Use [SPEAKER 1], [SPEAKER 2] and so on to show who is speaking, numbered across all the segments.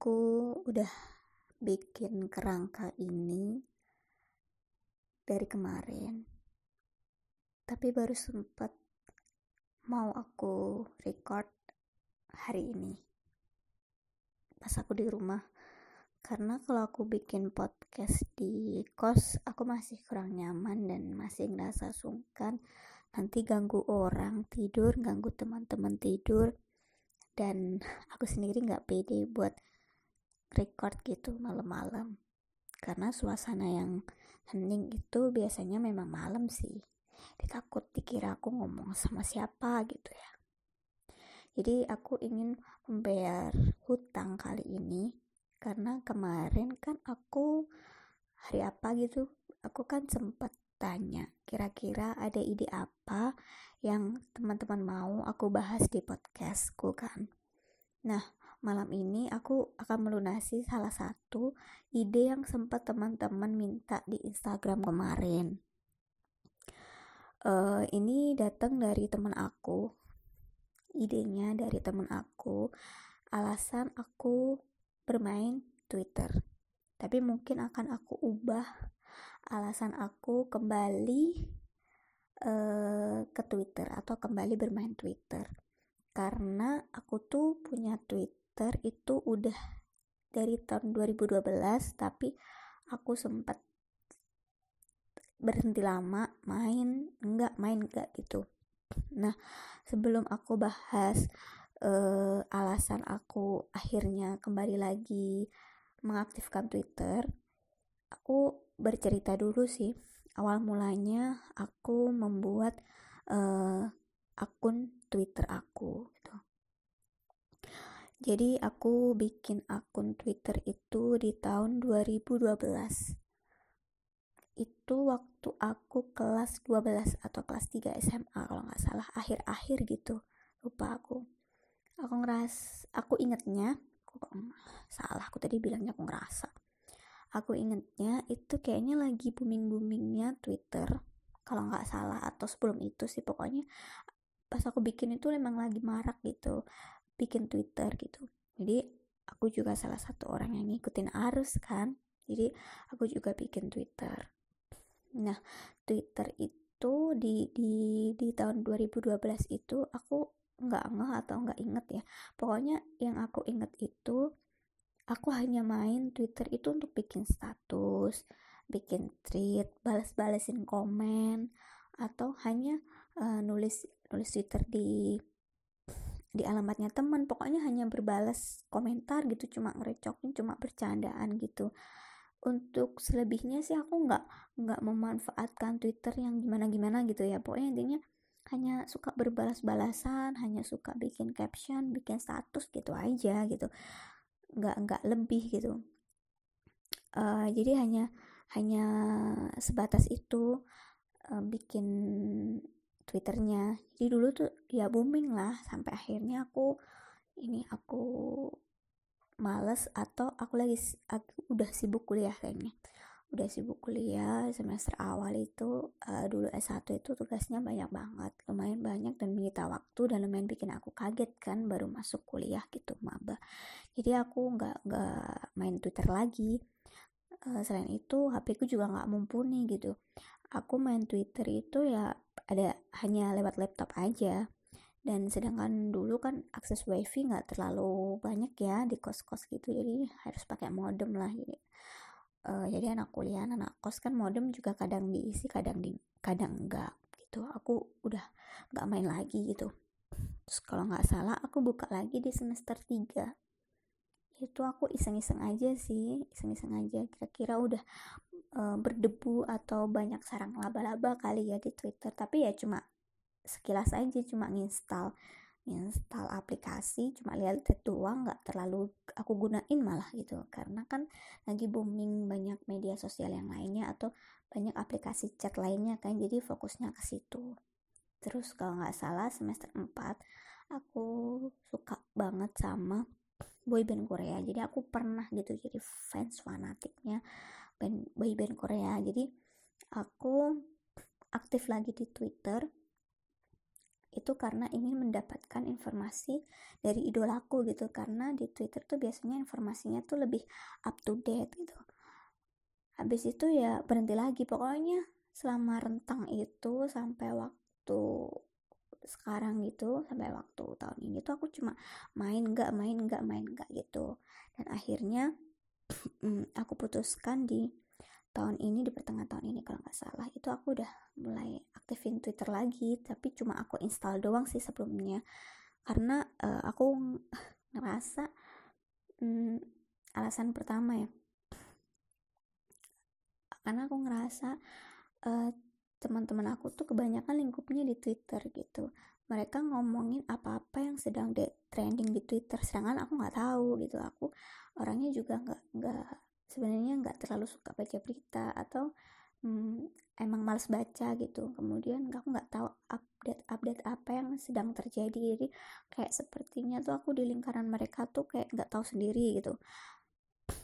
[SPEAKER 1] aku udah bikin kerangka ini dari kemarin. Tapi baru sempat mau aku record hari ini. Pas aku di rumah. Karena kalau aku bikin podcast di kos aku masih kurang nyaman dan masih ngerasa sungkan. Nanti ganggu orang tidur ganggu teman-teman tidur. Dan aku sendiri nggak pede buat record gitu malam-malam. Karena suasana yang hening itu biasanya memang malam sih. Ditakut dikira aku ngomong sama siapa gitu ya. Jadi aku ingin membayar hutang kali ini karena kemarin kan aku hari apa gitu aku kan sempat tanya kira-kira ada ide apa yang teman-teman mau aku bahas di podcastku kan. Nah malam ini aku akan melunasi salah satu ide yang sempat teman-teman minta di Instagram kemarin. Uh, ini datang dari teman aku. Idenya dari teman aku. Alasan aku bermain Twitter. Tapi mungkin akan aku ubah alasan aku kembali uh, ke Twitter atau kembali bermain Twitter. Karena aku tuh punya tweet Twitter itu udah dari tahun 2012 tapi aku sempat berhenti lama main enggak main enggak gitu. Nah sebelum aku bahas uh, alasan aku akhirnya kembali lagi mengaktifkan Twitter aku bercerita dulu sih. Awal mulanya aku membuat uh, akun Twitter aku jadi aku bikin akun Twitter itu di tahun 2012. Itu waktu aku kelas 12 atau kelas 3 SMA kalau nggak salah akhir-akhir gitu. Lupa aku. Aku ngeras, aku ingetnya, kok salah aku tadi bilangnya aku ngerasa. Aku ingetnya itu kayaknya lagi booming-boomingnya Twitter kalau nggak salah atau sebelum itu sih pokoknya pas aku bikin itu memang lagi marak gitu bikin Twitter gitu. Jadi aku juga salah satu orang yang ngikutin arus kan. Jadi aku juga bikin Twitter. Nah Twitter itu di di di tahun 2012 itu aku nggak ngeh atau nggak inget ya. Pokoknya yang aku inget itu aku hanya main Twitter itu untuk bikin status bikin tweet balas-balasin komen atau hanya uh, nulis nulis Twitter di di alamatnya teman pokoknya hanya berbalas komentar gitu cuma ngerecokin cuma bercandaan gitu. Untuk selebihnya sih aku nggak nggak memanfaatkan Twitter yang gimana gimana gitu ya. Pokoknya intinya hanya suka berbalas-balasan hanya suka bikin caption bikin status gitu aja gitu. Nggak nggak lebih gitu. Uh, jadi hanya hanya sebatas itu uh, bikin twitternya. Jadi dulu tuh ya booming lah sampai akhirnya aku ini aku males atau aku lagi aku udah sibuk kuliah kayaknya. Udah sibuk kuliah semester awal itu uh, dulu S1 itu tugasnya banyak banget lumayan banyak dan menyita waktu dan lumayan bikin aku kaget kan baru masuk kuliah gitu maba. Jadi aku nggak nggak main Twitter lagi uh, selain itu HP ku juga nggak mumpuni gitu. Aku main Twitter itu ya ada hanya lewat laptop aja. Dan sedangkan dulu kan akses wifi nggak terlalu banyak ya di kos-kos gitu jadi harus pakai modem lah. Jadi uh, jadi anak kuliah anak kos kan modem juga kadang diisi kadang di kadang enggak gitu. Aku udah nggak main lagi gitu. Terus kalau nggak salah aku buka lagi di semester 3 itu aku iseng-iseng aja sih iseng-iseng aja. Kira-kira udah uh, berdebu atau banyak sarang laba-laba kali ya di Twitter. Tapi ya cuma sekilas aja cuma nginstal install aplikasi cuma lihat doang nggak terlalu aku gunain malah gitu. Karena kan lagi booming banyak media sosial yang lainnya atau banyak aplikasi chat lainnya kan jadi fokusnya ke situ. Terus kalau nggak salah semester 4 aku suka banget sama boyband Korea. Jadi aku pernah gitu jadi fans fanatiknya band boyband Korea. Jadi aku aktif lagi di Twitter itu karena ingin mendapatkan informasi dari idolaku gitu. Karena di Twitter tuh biasanya informasinya tuh lebih up to date gitu. Habis itu ya berhenti lagi. Pokoknya selama rentang itu sampai waktu sekarang gitu sampai waktu tahun ini tuh aku cuma main nggak main nggak main nggak gitu. Dan akhirnya mm, aku putuskan di tahun ini di pertengahan tahun ini kalau nggak salah itu aku udah mulai aktifin Twitter lagi tapi cuma aku install doang sih sebelumnya. Karena uh, aku ngerasa um, alasan pertama ya karena aku ngerasa uh, teman-teman aku tuh kebanyakan lingkupnya di Twitter gitu. Mereka ngomongin apa-apa yang sedang trending di Twitter sedangkan aku nggak tahu gitu. Aku orangnya juga nggak nggak sebenarnya nggak terlalu suka baca berita atau hmm, emang males baca gitu. Kemudian aku nggak tahu update update apa yang sedang terjadi. Jadi kayak sepertinya tuh aku di lingkaran mereka tuh kayak nggak tahu sendiri gitu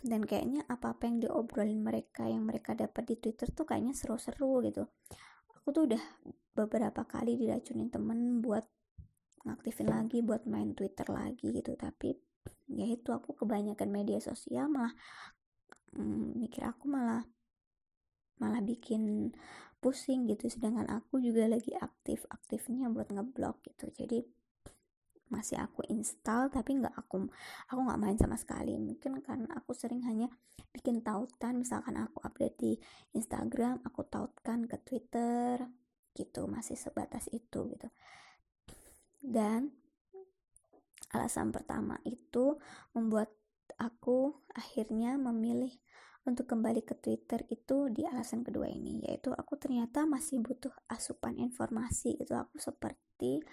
[SPEAKER 1] dan kayaknya apa-apa yang diobrolin mereka yang mereka dapat di Twitter tuh kayaknya seru-seru gitu. Aku tuh udah beberapa kali diracunin temen buat ngaktifin lagi buat main Twitter lagi gitu. Tapi ya itu aku kebanyakan media sosial malah hmm, mikir aku malah malah bikin pusing gitu. Sedangkan aku juga lagi aktif aktifnya buat ngeblok gitu. Jadi masih aku install tapi nggak aku aku nggak main sama sekali. Mungkin karena aku sering hanya bikin tautan misalkan aku update di Instagram aku tautkan ke Twitter gitu masih sebatas itu gitu. Dan alasan pertama itu membuat aku akhirnya memilih untuk kembali ke Twitter itu di alasan kedua ini yaitu aku ternyata masih butuh asupan informasi itu aku seperti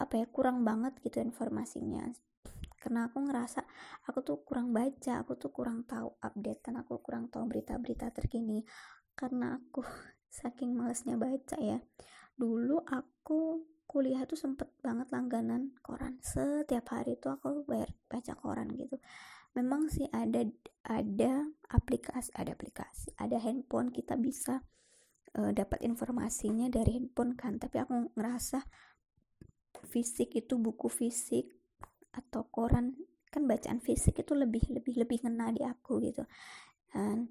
[SPEAKER 1] apa ya kurang banget gitu informasinya. Karena aku ngerasa aku tuh kurang baca aku tuh kurang tahu update dan aku kurang tahu berita-berita terkini. Karena aku saking malesnya baca ya. Dulu aku kuliah tuh sempet banget langganan koran. Setiap hari tuh aku bayar baca koran gitu. Memang sih ada ada aplikasi ada aplikasi ada handphone kita bisa uh, dapat informasinya dari handphone kan. Tapi aku ngerasa fisik itu buku fisik atau koran kan bacaan fisik itu lebih lebih lebih ngena di aku gitu. Dan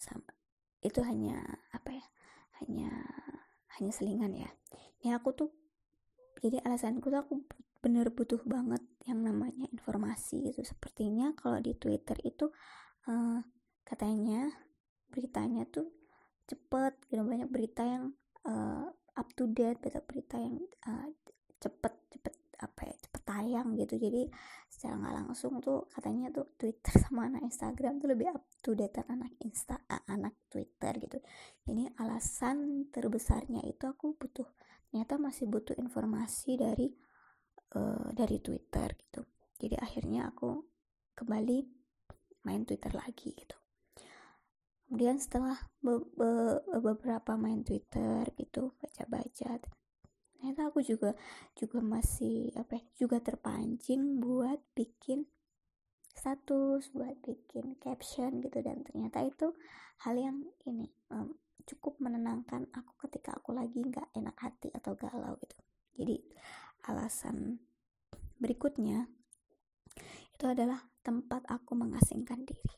[SPEAKER 1] sama itu hanya apa ya hanya hanya selingan ya. Ya aku tuh jadi alasanku tuh aku bener butuh banget yang namanya informasi gitu. Sepertinya kalau di Twitter itu uh, katanya beritanya tuh cepet gitu. Banyak berita yang uh, up to date berita berita yang uh, cepet cepet apa ya cepet tayang gitu. Jadi secara nggak langsung tuh katanya tuh Twitter sama anak Instagram tuh lebih up to date anak Insta uh, anak Twitter gitu. Ini alasan terbesarnya itu aku butuh ternyata masih butuh informasi dari uh, dari Twitter gitu. Jadi akhirnya aku kembali main Twitter lagi gitu. Kemudian setelah be be beberapa main Twitter gitu baca-baca ternyata aku juga juga masih apa ya, juga terpancing buat bikin status buat bikin caption gitu. Dan ternyata itu hal yang ini um, cukup menenangkan aku ketika aku lagi nggak enak hati atau galau gitu. Jadi alasan berikutnya itu adalah tempat aku mengasingkan diri.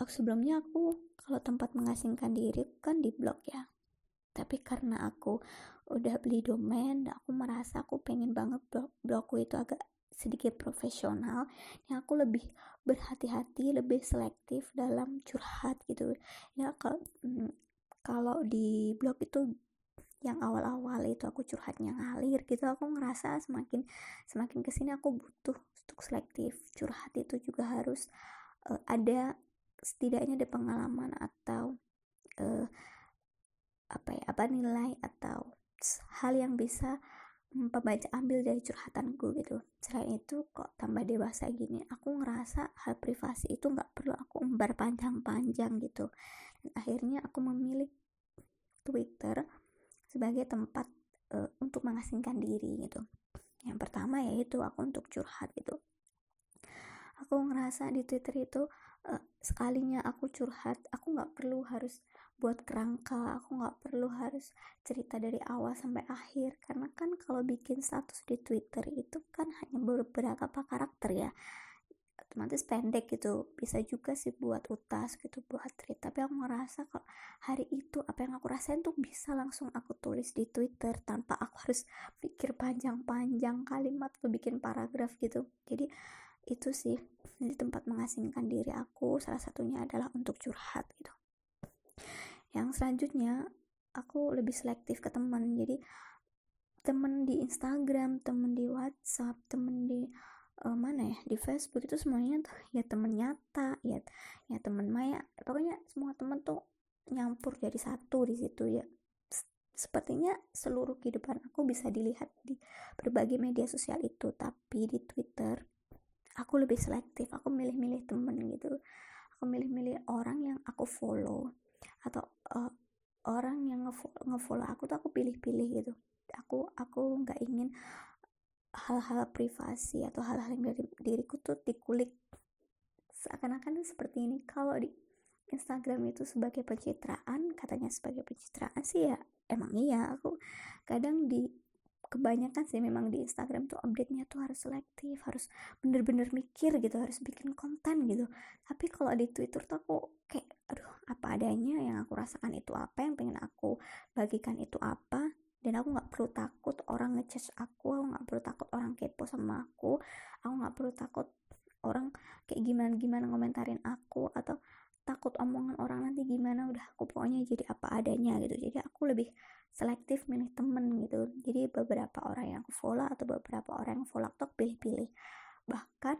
[SPEAKER 1] Aku sebelumnya aku kalau tempat mengasingkan diri kan di blog ya. Tapi karena aku udah beli domain aku merasa aku pengen banget blog blogku itu agak sedikit profesional. Yang aku lebih berhati-hati lebih selektif dalam curhat gitu. Ya kalau mm, kalau di blog itu yang awal-awal itu aku curhatnya ngalir gitu aku ngerasa semakin semakin ke sini aku butuh untuk selektif. Curhat itu juga harus uh, ada setidaknya ada pengalaman atau uh, apa ya apa nilai atau hal yang bisa pembaca ambil dari curhatanku gitu. Selain itu kok tambah dewasa gini aku ngerasa hal privasi itu nggak perlu aku umbar panjang-panjang gitu. Dan akhirnya aku memilih Twitter sebagai tempat uh, untuk mengasingkan diri gitu. Yang pertama yaitu aku untuk curhat gitu. Aku ngerasa di Twitter itu uh, sekalinya aku curhat aku nggak perlu harus buat kerangka. Aku nggak perlu harus cerita dari awal sampai akhir. Karena kan kalau bikin status di Twitter itu kan hanya beberapa karakter ya. Otomatis pendek gitu. Bisa juga sih buat utas gitu buat tweet. Tapi aku ngerasa kalau hari itu apa yang aku rasain tuh bisa langsung aku tulis di Twitter tanpa aku harus pikir panjang-panjang kalimat atau bikin paragraf gitu. Jadi itu sih di tempat mengasingkan diri aku. Salah satunya adalah untuk curhat gitu yang selanjutnya aku lebih selektif ke teman. Jadi temen di Instagram temen di WhatsApp temen di uh, mana ya? Di Facebook itu semuanya tuh ya temen nyata ya ya temen maya. Pokoknya semua temen tuh nyampur jadi satu di situ ya. Sepertinya seluruh kehidupan aku bisa dilihat di berbagai media sosial itu. Tapi di Twitter aku lebih selektif. Aku milih-milih temen gitu. Aku milih-milih orang yang aku follow atau uh, orang yang ngefollow aku tuh aku pilih-pilih gitu. Aku aku nggak ingin hal-hal privasi atau hal-hal yang dari diriku tuh dikulik. Seakan-akan seperti ini. Kalau di Instagram itu sebagai pencitraan katanya sebagai pencitraan sih ya emang iya. Aku kadang di kebanyakan sih memang di Instagram tuh update-nya tuh harus selektif harus bener-bener mikir gitu harus bikin konten gitu. Tapi kalau di Twitter tuh aku kayak aduh apa adanya yang aku rasakan itu apa yang pengen aku bagikan itu apa? Dan aku nggak perlu takut orang ngechat aku aku nggak perlu takut orang kepo sama aku aku nggak perlu takut orang kayak gimana gimana komentarin aku atau takut omongan orang nanti gimana udah aku pokoknya jadi apa adanya gitu. Jadi aku lebih selektif milih temen gitu. Jadi beberapa orang yang aku follow atau beberapa orang yang follow aku pilih-pilih. Bahkan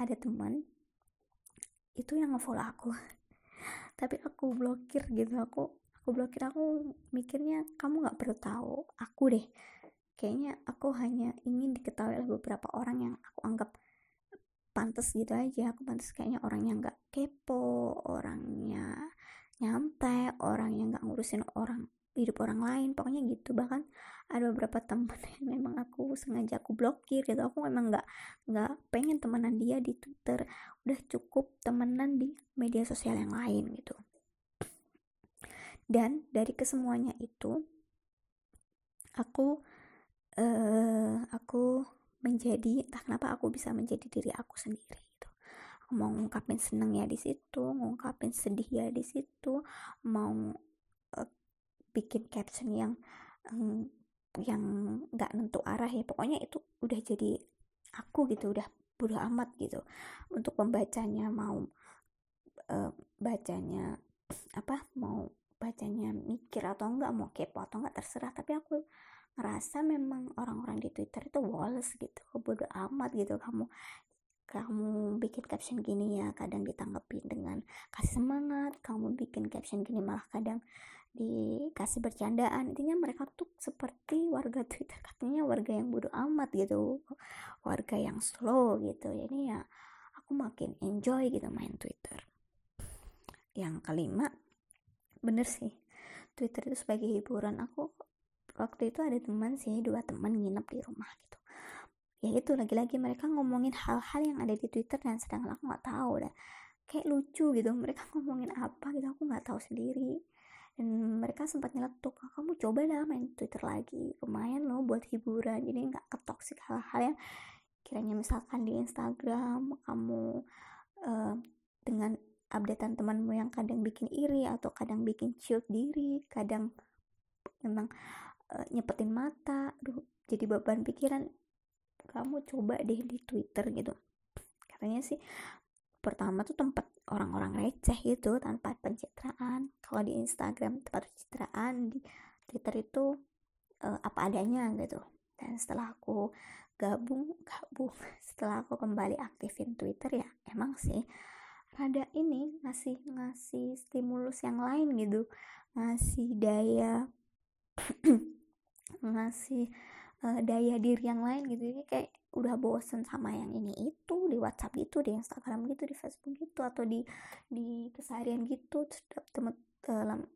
[SPEAKER 1] ada teman itu yang ngefollow aku. Tapi aku blokir gitu. Aku aku blokir. Aku mikirnya kamu nggak perlu tahu aku deh. Kayaknya aku hanya ingin diketahui oleh beberapa orang yang aku anggap pantas gitu aja. Aku pantas kayaknya orangnya nggak kepo orangnya nyantai orang yang nggak ngurusin orang hidup orang lain. Pokoknya gitu. Bahkan ada beberapa teman yang memang aku sengaja aku blokir gitu. Aku memang nggak nggak pengen temenan dia di Twitter. Udah cukup temenan di media sosial yang lain gitu. Dan dari kesemuanya itu aku uh, aku menjadi entah kenapa aku bisa menjadi diri aku sendiri gitu. Mau ngungkapin seneng ya di situ ngungkapin sedih ya di situ mau bikin caption yang um, yang nggak nentu arah ya. Pokoknya itu udah jadi aku gitu udah bodo amat gitu. Untuk pembacanya mau uh, bacanya apa mau bacanya mikir atau enggak mau kepo atau enggak terserah. Tapi aku ngerasa memang orang-orang di Twitter itu woles gitu bodo amat gitu. Kamu kamu bikin caption gini ya kadang ditanggepin dengan kasih semangat. Kamu bikin caption gini malah kadang dikasih bercandaan. Intinya mereka tuh seperti warga Twitter. Katanya warga yang bodoh amat gitu. Warga yang slow gitu. Jadi ya aku makin enjoy gitu main Twitter. Yang kelima bener sih. Twitter itu sebagai hiburan. Aku waktu itu ada teman sih dua teman nginep di rumah gitu. Ya itu lagi-lagi mereka ngomongin hal-hal yang ada di Twitter dan sedang aku nggak tahu dah kayak lucu gitu. Mereka ngomongin apa gitu aku nggak tahu sendiri. Dan mereka sempat nyeletuk oh, kamu coba lah main Twitter lagi. Lumayan loh buat hiburan. Jadi nggak ketoksik hal-hal yang kiranya misalkan di Instagram kamu uh, dengan updatean temanmu yang kadang bikin iri atau kadang bikin ciut diri kadang memang uh, nyepetin mata aduh jadi beban pikiran. Kamu coba deh di Twitter gitu. Katanya sih pertama tuh tempat orang-orang receh gitu tanpa pencitraan. Kalau di Instagram tempat pencitraan di Twitter itu uh, apa adanya gitu. Dan setelah aku gabung gabung setelah aku kembali aktifin Twitter ya emang sih rada ini ngasih ngasih stimulus yang lain gitu. Ngasih daya ngasih uh, daya diri yang lain gitu. Jadi kayak udah bosen sama yang ini itu di WhatsApp gitu di Instagram gitu di Facebook gitu atau di di keseharian gitu temen dalam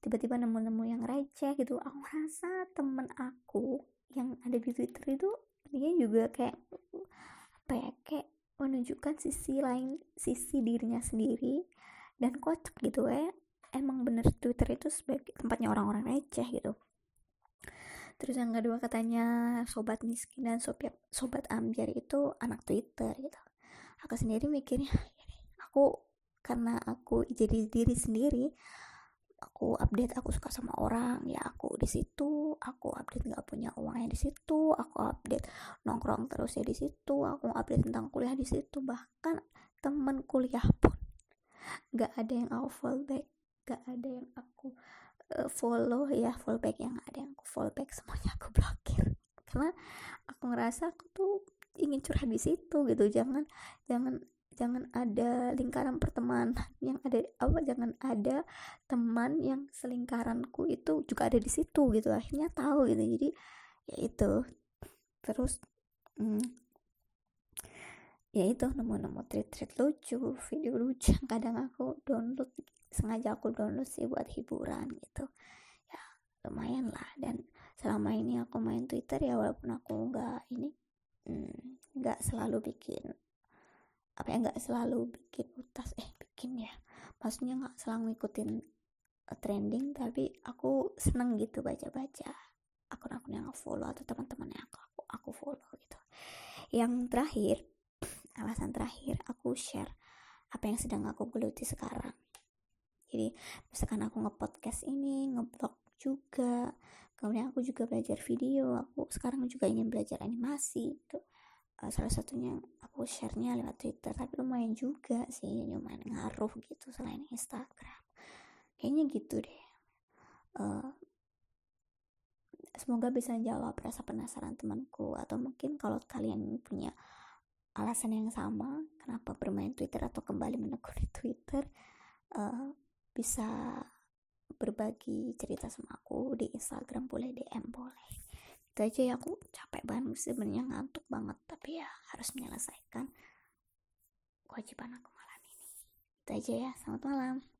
[SPEAKER 1] tiba-tiba nemu-nemu yang receh gitu. Aku rasa temen aku yang ada di Twitter itu dia juga kayak apa ya kayak menunjukkan sisi lain sisi dirinya sendiri dan kocak gitu. Ya emang bener Twitter itu sebagai tempatnya orang-orang receh gitu terus yang kedua katanya sobat miskin dan sobat sobat ambiar itu anak Twitter gitu. Aku sendiri mikirnya aku karena aku jadi diri sendiri aku update aku suka sama orang ya aku di situ aku update nggak punya uangnya di situ aku update nongkrong terus ya di situ aku update tentang kuliah di situ. Bahkan temen kuliah pun nggak ada yang aku follow back nggak ada yang aku uh, follow ya follow back yang ada yang aku follow back semuanya aku blokir. Karena aku ngerasa aku tuh ingin curhat di situ gitu. Jangan jangan jangan ada lingkaran pertemanan yang ada apa jangan ada teman yang selingkaranku itu juga ada di situ gitu. Akhirnya tahu gitu. Jadi ya itu. Terus hmm, ya itu nemu-nemu tweet-tweet lucu video lucu kadang aku download sengaja aku download sih buat hiburan gitu. Ya lumayan lah. Dan selama ini aku main Twitter ya walaupun aku nggak ini hmm, nggak hmm, selalu bikin apa ya nggak selalu bikin utas eh bikin ya. Maksudnya nggak selalu ngikutin uh, trending tapi aku seneng gitu baca-baca akun-akun yang aku follow atau teman-teman yang aku, aku follow gitu. Yang terakhir alasan terakhir aku share apa yang sedang aku geluti sekarang jadi misalkan aku ngepodcast ini ngeblog juga kemudian aku juga belajar video aku sekarang juga ingin belajar animasi gitu uh, salah satunya aku sharenya lewat Twitter tapi lumayan juga sih lumayan ngaruh gitu selain Instagram. Kayaknya gitu deh. Uh, semoga bisa jawab rasa penasaran temanku atau mungkin kalau kalian punya alasan yang sama kenapa bermain Twitter atau kembali menekuni Twitter uh, bisa berbagi cerita sama aku di Instagram boleh DM boleh. Itu aja ya aku capek banget sebenarnya ngantuk banget tapi ya harus menyelesaikan kewajiban aku malam ini. Itu aja ya selamat malam